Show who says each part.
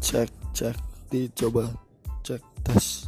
Speaker 1: cek cek dicoba cek tes.